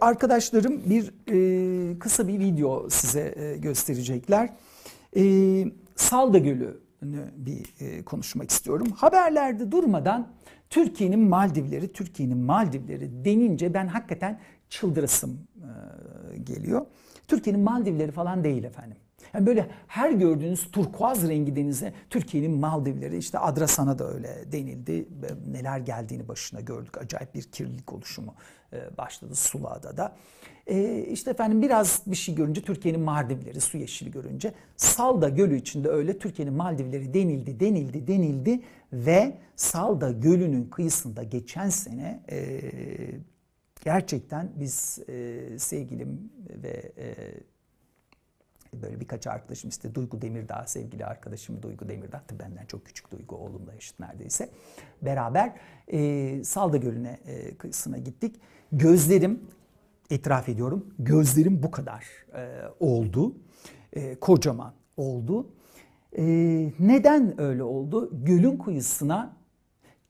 Arkadaşlarım bir e, kısa bir video size e, gösterecekler. E, Salda Gölü'nü bir e, konuşmak istiyorum. Haberlerde durmadan Türkiye'nin Maldivleri, Türkiye'nin Maldivleri denince ben hakikaten çıldırasım e, geliyor. Türkiye'nin Maldivleri falan değil efendim. Yani böyle her gördüğünüz turkuaz rengi denize Türkiye'nin Maldivleri işte Adrasan'a da öyle denildi. Neler geldiğini başına gördük. Acayip bir kirlilik oluşumu e, başladı Sula'da da. E işte efendim biraz bir şey görünce Türkiye'nin Maldivleri su yeşili görünce Salda Gölü içinde öyle Türkiye'nin Maldivleri denildi, denildi, denildi ve Salda Gölü'nün kıyısında geçen sene e, gerçekten biz e, sevgilim ve e, böyle birkaç arkadaşım işte Duygu Demirdağ sevgili arkadaşım Duygu Demirdağ tabii benden çok küçük Duygu oğlumla eşit neredeyse beraber e, Salda Gölü'ne e, kıyısına gittik. Gözlerim itiraf ediyorum gözlerim bu kadar e, oldu e, kocaman oldu. E, neden öyle oldu? Gölün kıyısına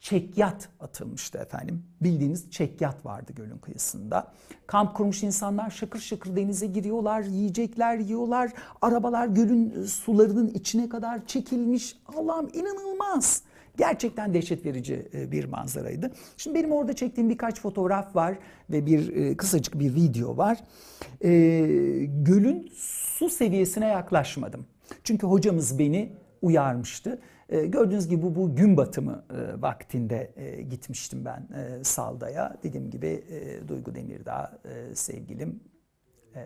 çekyat atılmıştı efendim. Bildiğiniz çekyat vardı gölün kıyısında. Kamp kurmuş insanlar şakır şakır denize giriyorlar, yiyecekler yiyorlar. Arabalar gölün sularının içine kadar çekilmiş. Allah'ım inanılmaz. Gerçekten dehşet verici e, bir manzaraydı. Şimdi benim orada çektiğim birkaç fotoğraf var ve bir e, kısacık bir video var. E, gölün su seviyesine yaklaşmadım. Çünkü hocamız beni uyarmıştı. E, gördüğünüz gibi bu, gün batımı e, vaktinde e, gitmiştim ben e, Salda'ya. Dediğim gibi e, Duygu Demirdağ e, sevgilim e,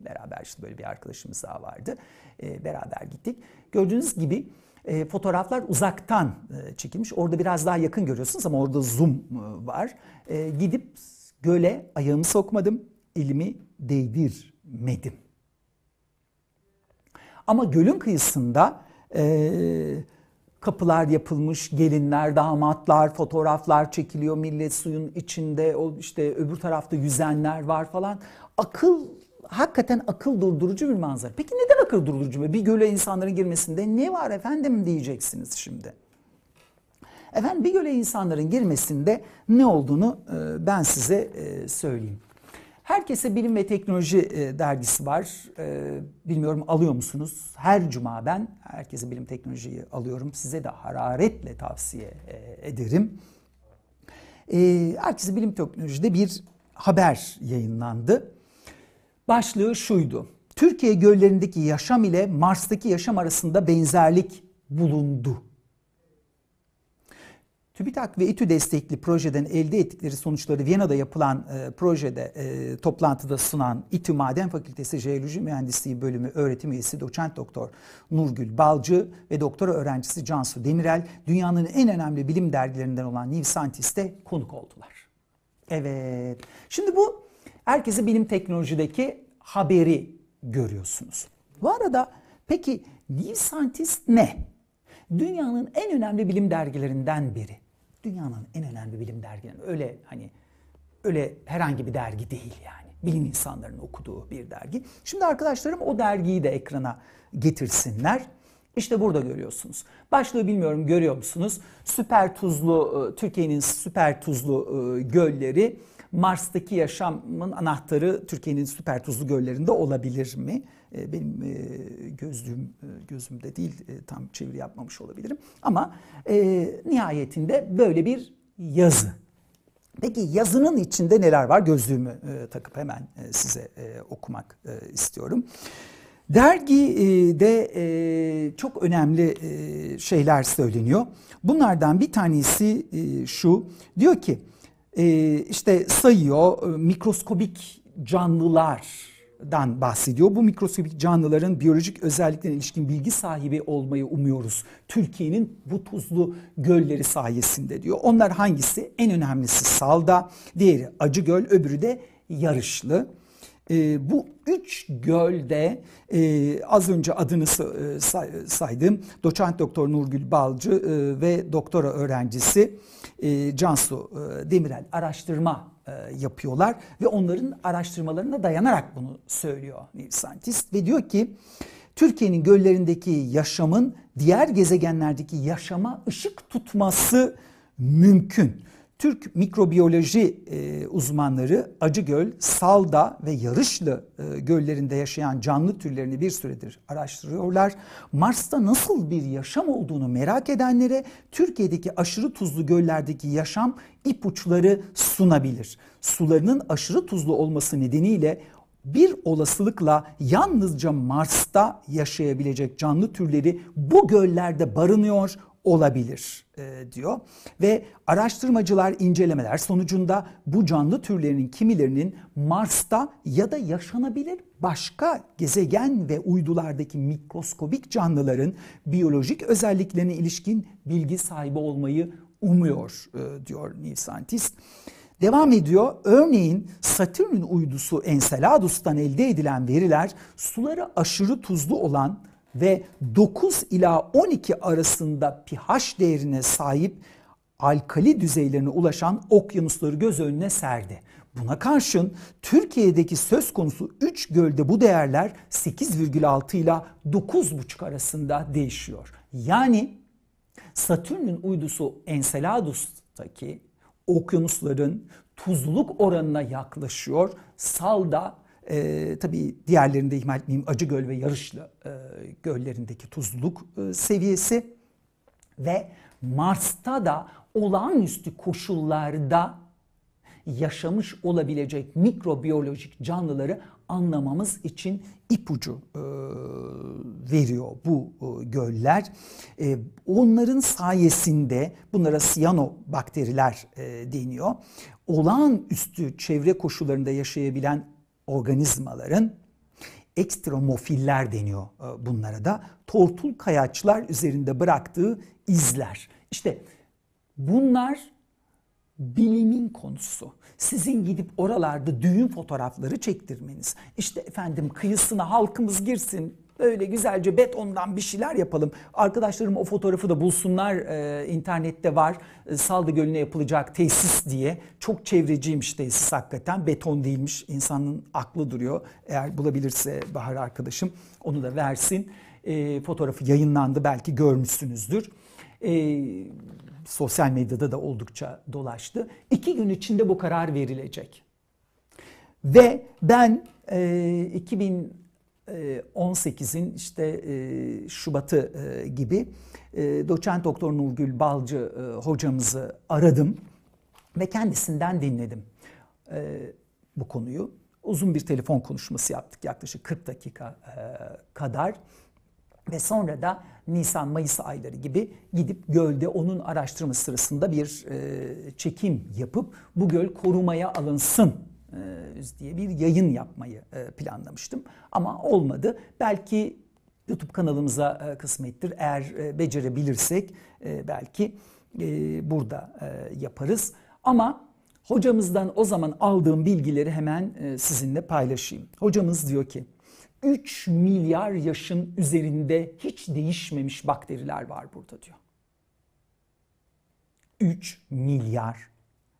beraber işte böyle bir arkadaşımız daha vardı. E, beraber gittik. Gördüğünüz gibi e, fotoğraflar uzaktan e, çekilmiş. Orada biraz daha yakın görüyorsunuz ama orada zoom e, var. E, gidip göle ayağımı sokmadım, elimi değdirmedim. Ama gölün kıyısında e, kapılar yapılmış, gelinler, damatlar, fotoğraflar çekiliyor. Millet suyun içinde, o işte öbür tarafta yüzenler var falan. Akıl hakikaten akıl durdurucu bir manzara. Peki neden akıl durdurucu? Bir göle insanların girmesinde ne var efendim diyeceksiniz şimdi. Efendim bir göle insanların girmesinde ne olduğunu e, ben size e, söyleyeyim. Herkese Bilim ve Teknoloji e, dergisi var. Bilmiyorum alıyor musunuz? Her cuma ben herkese Bilim Teknolojiyi alıyorum. Size de hararetle tavsiye ederim. Herkese Bilim Teknoloji'de bir haber yayınlandı. Başlığı şuydu. Türkiye göllerindeki yaşam ile Mars'taki yaşam arasında benzerlik bulundu. TÜBİTAK ve İTÜ destekli projeden elde ettikleri sonuçları Viyana'da yapılan e, projede e, toplantıda sunan İTÜ Maden Fakültesi Jeoloji Mühendisliği Bölümü öğretim üyesi doçent doktor Nurgül Balcı ve doktora öğrencisi Cansu Demirel dünyanın en önemli bilim dergilerinden olan New Scientist'te konuk oldular. Evet. Şimdi bu herkese bilim teknolojideki haberi görüyorsunuz. Bu arada peki New Scientist ne? Dünyanın en önemli bilim dergilerinden biri. Dünyanın en önemli bilim dergilerinden. Öyle hani öyle herhangi bir dergi değil yani. Bilim insanlarının okuduğu bir dergi. Şimdi arkadaşlarım o dergiyi de ekrana getirsinler. İşte burada görüyorsunuz. Başlığı bilmiyorum görüyor musunuz? Süper tuzlu, e, Türkiye'nin süper tuzlu e, gölleri Mars'taki yaşamın anahtarı Türkiye'nin süper tuzlu göllerinde olabilir mi? E, benim e, gözlüğüm e, gözümde değil tam çeviri yapmamış olabilirim. Ama nihayetinde böyle bir yazı. Peki yazının içinde neler var? Gözlüğümü takıp hemen size okumak istiyorum. Dergide çok önemli şeyler söyleniyor. Bunlardan bir tanesi şu. Diyor ki işte sayıyor mikroskobik canlılardan bahsediyor. Bu mikroskobik canlıların biyolojik özelliklerine ilişkin bilgi sahibi olmayı umuyoruz. Türkiye'nin bu tuzlu gölleri sayesinde diyor. Onlar hangisi? En önemlisi Salda, diğeri Acıgöl, öbürü de Yarışlı. E, bu üç gölde e, az önce adını e, say, saydım doçent doktor Nurgül Balcı e, ve doktora öğrencisi e, Cansu e, Demirel araştırma e, yapıyorlar ve onların araştırmalarına dayanarak bunu söylüyor Neil Scientist ve diyor ki Türkiye'nin göllerindeki yaşamın diğer gezegenlerdeki yaşama ışık tutması mümkün. Türk mikrobiyoloji e, uzmanları Acıgöl, Salda ve Yarışlı e, göllerinde yaşayan canlı türlerini bir süredir araştırıyorlar. Mars'ta nasıl bir yaşam olduğunu merak edenlere Türkiye'deki aşırı tuzlu göllerdeki yaşam ipuçları sunabilir. Sularının aşırı tuzlu olması nedeniyle bir olasılıkla yalnızca Mars'ta yaşayabilecek canlı türleri bu göllerde barınıyor olabilir e, diyor. Ve araştırmacılar incelemeler sonucunda bu canlı türlerinin kimilerinin Mars'ta ya da yaşanabilir başka gezegen ve uydulardaki mikroskobik canlıların biyolojik özelliklerine ilişkin bilgi sahibi olmayı umuyor e, diyor New Scientist. Devam ediyor. Örneğin Satürn'ün uydusu Enceladus'tan elde edilen veriler suları aşırı tuzlu olan ve 9 ila 12 arasında pH değerine sahip alkali düzeylerine ulaşan okyanusları göz önüne serdi. Buna karşın Türkiye'deki söz konusu 3 gölde bu değerler 8,6 ile 9,5 arasında değişiyor. Yani Satürn'ün uydusu Enceladus'taki okyanusların tuzluluk oranına yaklaşıyor. Salda e, tabii diğerlerinde ihmal etmeyeyim Acıgöl ve Yarışlı e, göllerindeki tuzluluk e, seviyesi ve Mars'ta da olağanüstü koşullarda yaşamış olabilecek mikrobiyolojik canlıları anlamamız için ipucu e, veriyor bu e, göller. E, onların sayesinde bunlara siyano bakteriler e, deniyor. Olağanüstü çevre koşullarında yaşayabilen organizmaların ekstremofiller deniyor e, bunlara da. Tortul kayaçlar üzerinde bıraktığı izler. İşte bunlar bilimin konusu. Sizin gidip oralarda düğün fotoğrafları çektirmeniz. İşte efendim kıyısına halkımız girsin, Öyle güzelce betondan bir şeyler yapalım. Arkadaşlarım o fotoğrafı da bulsunlar. Ee, internette var. Ee, Saldı Gölü'ne yapılacak tesis diye. Çok çevreciymiş tesis hakikaten. Beton değilmiş. İnsanın aklı duruyor. Eğer bulabilirse Bahar arkadaşım onu da versin. Ee, fotoğrafı yayınlandı. Belki görmüşsünüzdür. Ee, sosyal medyada da oldukça dolaştı. İki gün içinde bu karar verilecek. Ve ben e, 2000 18'in ee, işte e, Şubat'ı e, gibi e, doçent doktor Nurgül Balcı hocamızı aradım ve kendisinden dinledim bu konuyu. Uzun bir telefon konuşması yaptık yaklaşık 40 dakika kadar. Ve sonra da Nisan-Mayıs ayları gibi gidip gölde onun araştırması sırasında bir çekim yapıp bu göl korumaya alınsın diye bir yayın yapmayı planlamıştım. Ama olmadı. Belki YouTube kanalımıza kısmettir. Eğer becerebilirsek belki burada yaparız. Ama hocamızdan o zaman aldığım bilgileri hemen sizinle paylaşayım. Hocamız diyor ki 3 milyar yaşın üzerinde hiç değişmemiş bakteriler var burada diyor. 3 milyar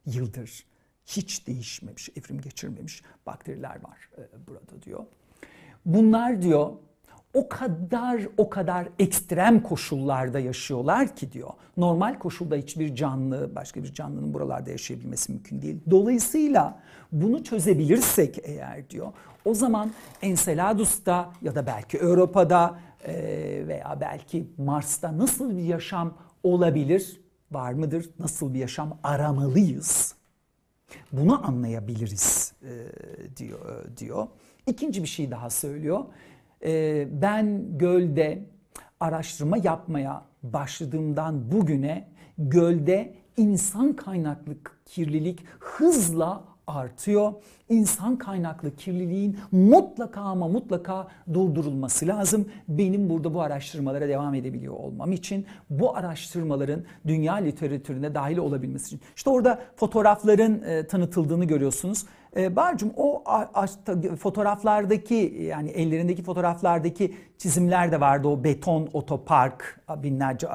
yıldır hiç değişmemiş, evrim geçirmemiş bakteriler var e, burada diyor. Bunlar diyor o kadar o kadar ekstrem koşullarda yaşıyorlar ki diyor. Normal koşulda hiçbir canlı, başka bir canlının buralarda yaşayabilmesi mümkün değil. Dolayısıyla bunu çözebilirsek eğer diyor, o zaman Enceladus'ta ya da belki Avrupa'da e, veya belki Mars'ta nasıl bir yaşam olabilir, var mıdır? Nasıl bir yaşam aramalıyız? Bunu anlayabiliriz e, diyor diyor. İkinci bir şey daha söylüyor. E, ben gölde araştırma yapmaya başladığımdan bugüne gölde insan kaynaklı kirlilik hızla artıyor. İnsan kaynaklı kirliliğin mutlaka ama mutlaka durdurulması lazım. Benim burada bu araştırmalara devam edebiliyor olmam için bu araştırmaların dünya literatürüne dahil olabilmesi için. İşte orada fotoğrafların e, tanıtıldığını görüyorsunuz. E, Barcum o fotoğraflardaki yani ellerindeki fotoğraflardaki çizimler de vardı. O beton otopark binlerce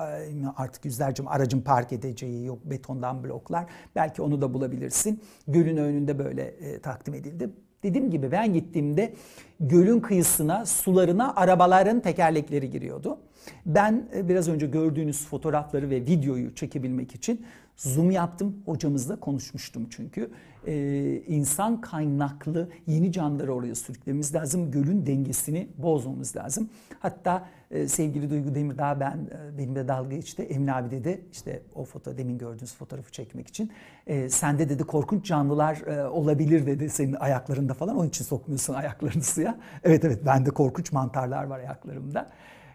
artık yüzlerce aracın park edeceği yok betondan bloklar. Belki onu da bulabilirsin. Gölün önünde böyle e, takdim edildi. Dediğim gibi ben gittiğimde gölün kıyısına, sularına arabaların tekerlekleri giriyordu. Ben e, biraz önce gördüğünüz fotoğrafları ve videoyu çekebilmek için Zoom yaptım. Hocamızla konuşmuştum çünkü. Ee, insan kaynaklı yeni canlıları oraya sürüklememiz lazım. Gölün dengesini bozmamız lazım. Hatta e, sevgili Duygu Demirdağ ben e, benimle dalga geçti. Emin abi dedi işte o foto demin gördüğünüz fotoğrafı çekmek için. E, sende dedi korkunç canlılar e, olabilir dedi senin ayaklarında falan. Onun için sokmuyorsun ayaklarını suya. Evet evet bende korkunç mantarlar var ayaklarımda.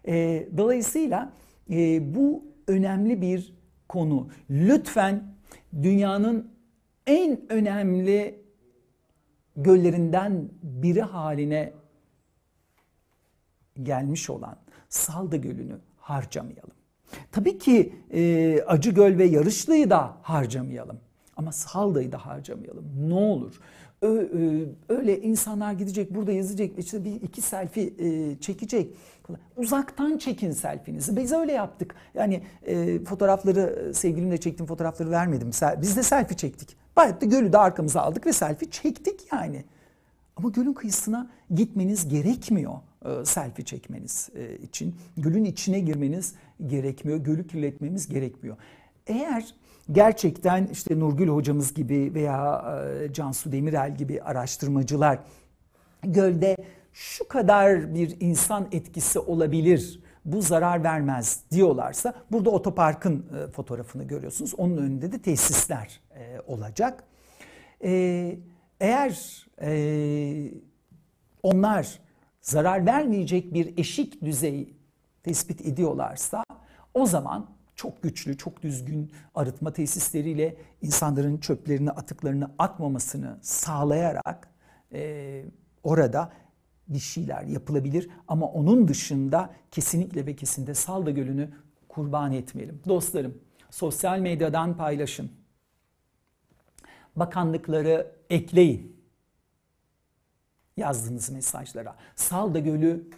E, dolayısıyla e, bu önemli bir konu. Lütfen dünyanın en önemli göllerinden biri haline gelmiş olan Salda Gölü'nü harcamayalım. Tabii ki e, Acı Göl ve Yarışlı'yı da harcamayalım. Ama Salda'yı da harcamayalım. Ne olur. Öyle insanlar gidecek burada yazacak işte bir iki selfie e, çekecek. Uzaktan çekin selfinizi. Biz öyle yaptık. Yani e, fotoğrafları sevgilimle çektiğim fotoğrafları vermedim. Biz de selfie çektik. Bayat da gölü de arkamıza aldık ve selfie çektik yani. Ama gölün kıyısına gitmeniz gerekmiyor e, selfie çekmeniz için. Gölün içine girmeniz gerekmiyor. Gölü kirletmemiz gerekmiyor. Eğer gerçekten işte Nurgül hocamız gibi veya e, Cansu Demirel gibi araştırmacılar gölde şu kadar bir insan etkisi olabilir, bu zarar vermez diyorlarsa burada otoparkın e, fotoğrafını görüyorsunuz. Onun önünde de tesisler e, olacak. Eğer onlar zarar vermeyecek bir eşik düzeyi tespit ediyorlarsa o zaman çok güçlü, çok düzgün arıtma tesisleriyle insanların çöplerini, atıklarını atmamasını sağlayarak e, orada bir şeyler yapılabilir. Ama onun dışında kesinlikle ve kesinlikle Salda Gölü'nü kurban etmeyelim. Dostlarım, sosyal medyadan paylaşın. Bakanlıkları ekleyin yazdığınız mesajlara. Salda Gölü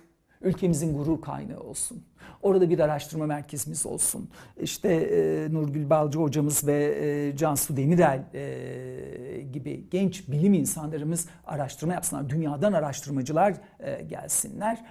ülkemizin gurur kaynağı olsun. Orada bir araştırma merkezimiz olsun. İşte e, Nurgül Balcı hocamız ve e, Cansu Demirel e, gibi genç bilim insanlarımız araştırma yapsınlar. Dünyadan araştırmacılar e, gelsinler.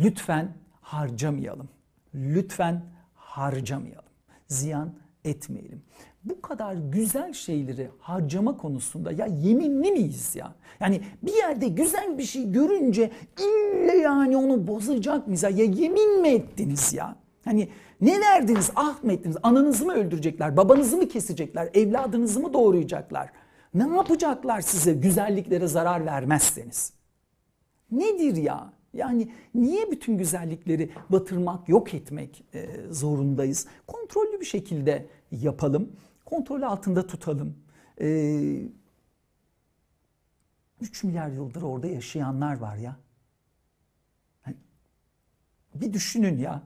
Lütfen harcamayalım. Lütfen harcamayalım. Ziyan etmeyelim bu kadar güzel şeyleri harcama konusunda ya yeminli miyiz ya? Yani bir yerde güzel bir şey görünce ille yani onu bozacak mıyız ya? Ya yemin mi ettiniz ya? Hani ne derdiniz? Ah mı ettiniz? Ananızı mı öldürecekler? Babanızı mı kesecekler? Evladınızı mı doğrayacaklar? Ne yapacaklar size güzelliklere zarar vermezseniz? Nedir ya? Yani niye bütün güzellikleri batırmak, yok etmek e, zorundayız? Kontrollü bir şekilde yapalım kontrol altında tutalım. Ee, 3 milyar yıldır orada yaşayanlar var ya. Bir düşünün ya.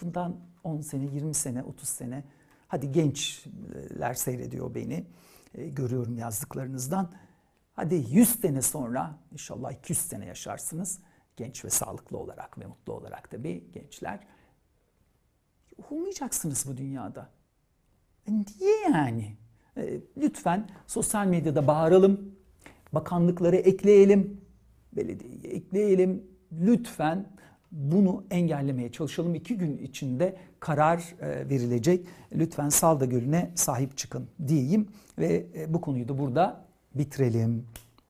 Bundan 10 sene, 20 sene, 30 sene. Hadi gençler seyrediyor beni. E, görüyorum yazdıklarınızdan. Hadi 100 sene sonra inşallah 200 sene yaşarsınız. Genç ve sağlıklı olarak ve mutlu olarak tabii gençler. Olmayacaksınız bu dünyada. Niye yani? E, lütfen sosyal medyada bağıralım, bakanlıkları ekleyelim, belediyeyi ekleyelim. Lütfen bunu engellemeye çalışalım. İki gün içinde karar e, verilecek. Lütfen Salda Gölü'ne sahip çıkın diyeyim ve e, bu konuyu da burada bitirelim.